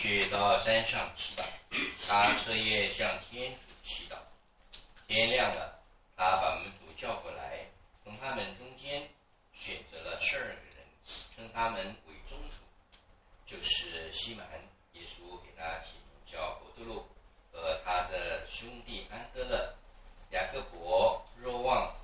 去到山上祈祷，他彻夜向天主祈祷。天亮了，他把门徒叫过来，从他们中间选择了十二个人，称他们为宗徒，就是西满，耶稣给他起名叫伯多禄，和他的兄弟安哥勒、雅各伯、若望。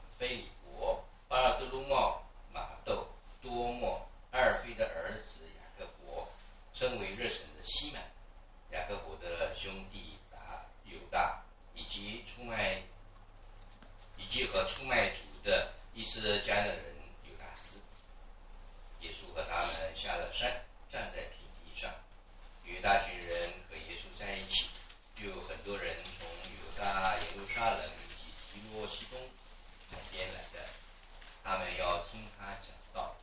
耶稣和他们下了山，站在平地上，与大群人和耶稣在一起。有很多人从犹大、耶路撒冷以及提罗西东海边来的，他们要听他讲道。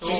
Two.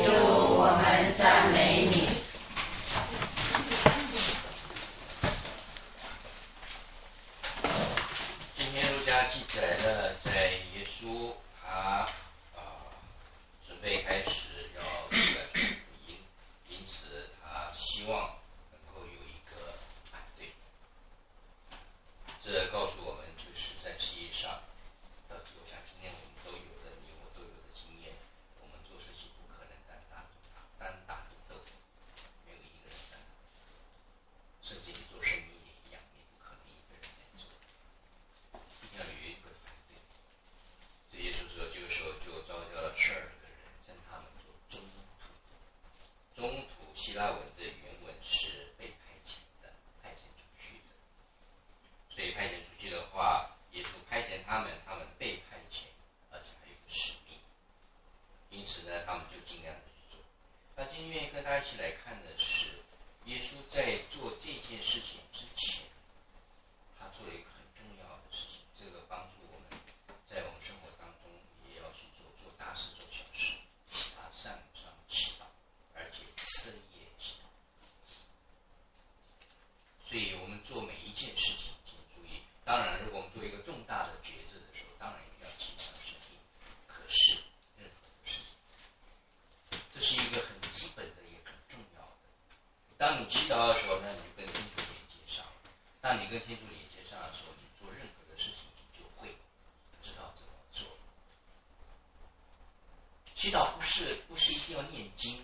祈祷不是不是一定要念经，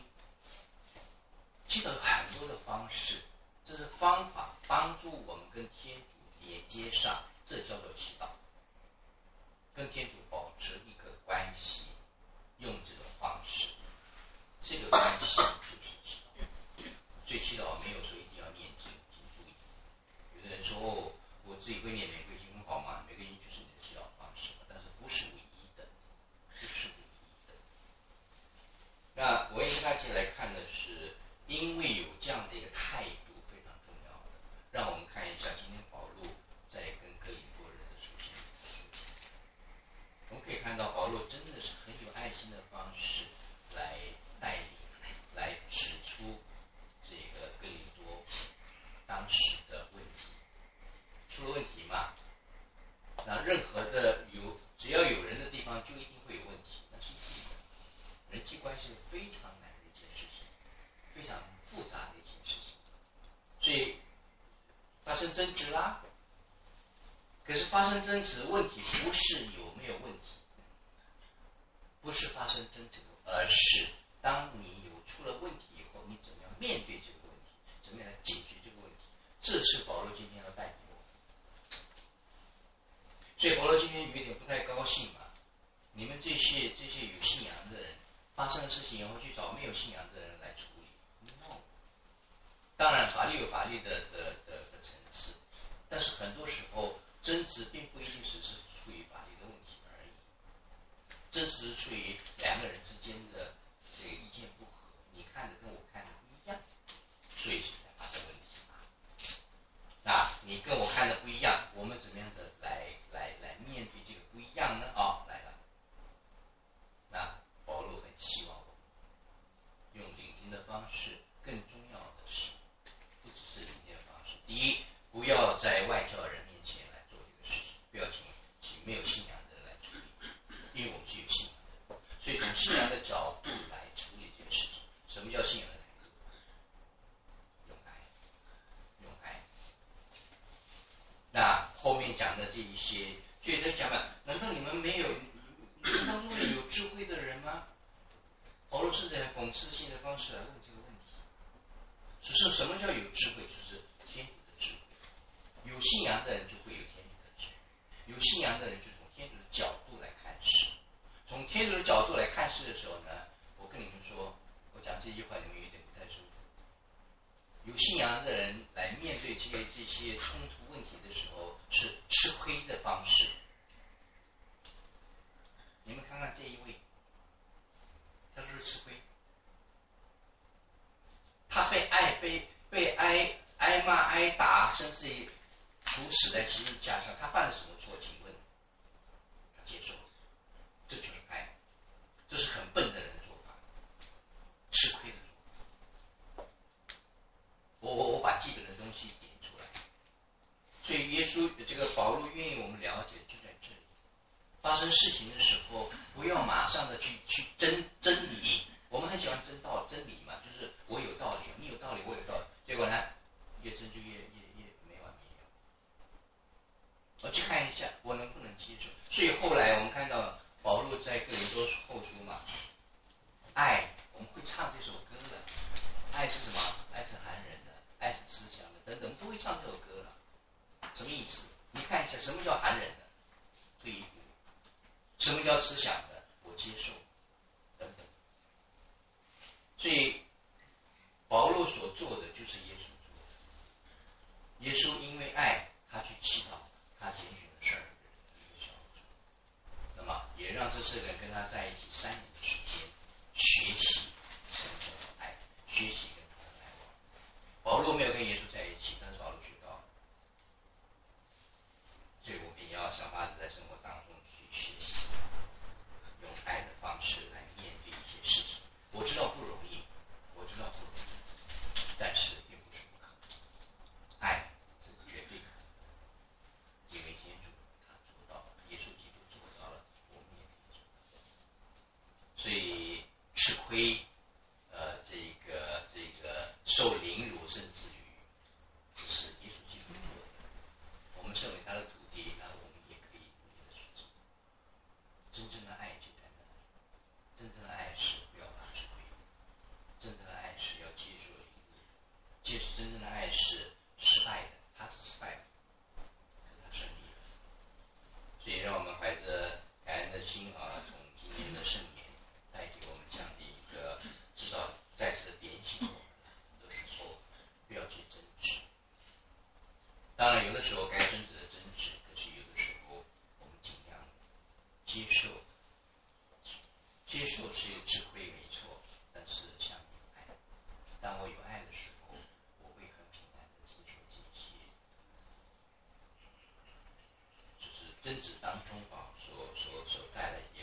祈祷有很多的方式，这是方法帮助我们跟天主连接上，这叫做祈祷，跟天主。争执啦，可是发生争执问题不是有没有问题，不是发生争执，而是当你有出了问题以后，你怎么样面对这个问题，怎么样来解决这个问题？这是保罗今天要带我所以保罗今天有点不太高兴嘛，你们这些这些有信仰的人，发生的事情以后去找没有信仰的人来处理。当然，法律有法律的的。层次，但是很多时候争执并不一定只是出于法律的问题而已，争执出于两个人之间的这个意见不合，你看的跟我看的不一样，所以才发生问题啊！啊，你跟我看的不一样。自信的方式来问这个问题，只是什么叫有智慧？就是天主的智慧。有信仰的人就会有天主的智慧。有信仰的人就从天主的角度来看事。从天主的角度来看事的时候呢，我跟你们说，我讲这句话你们有点不太舒服。有信仰的人来面对这些这些冲突问题的时候，是吃亏的方式。你们看看这一位，他都是吃亏。被被挨挨骂挨打，甚至于处死在十字架上，他犯了什么错？请问，他接受？这就是爱，这是很笨的人做法，吃亏的做法。我我我把基本的东西点出来，所以耶稣这个保罗愿意我们了解就在这里。发生事情的时候，不要马上的去去争真理，我们很喜欢争道真理嘛，就是。什么叫寒忍的？对，什么叫思想的？我接受，等等。所以保罗所做的就是耶稣做的。耶稣因为爱，他去祈祷，他拣选了十二人。那么，也让这四个人跟他在一起三年的时间，学习、成的爱，学习跟他的爱。保罗没有跟耶稣。会没错，但是像爱，当我有爱的时候，我会很平淡的接受这些，就是争执当中啊，所所所带来。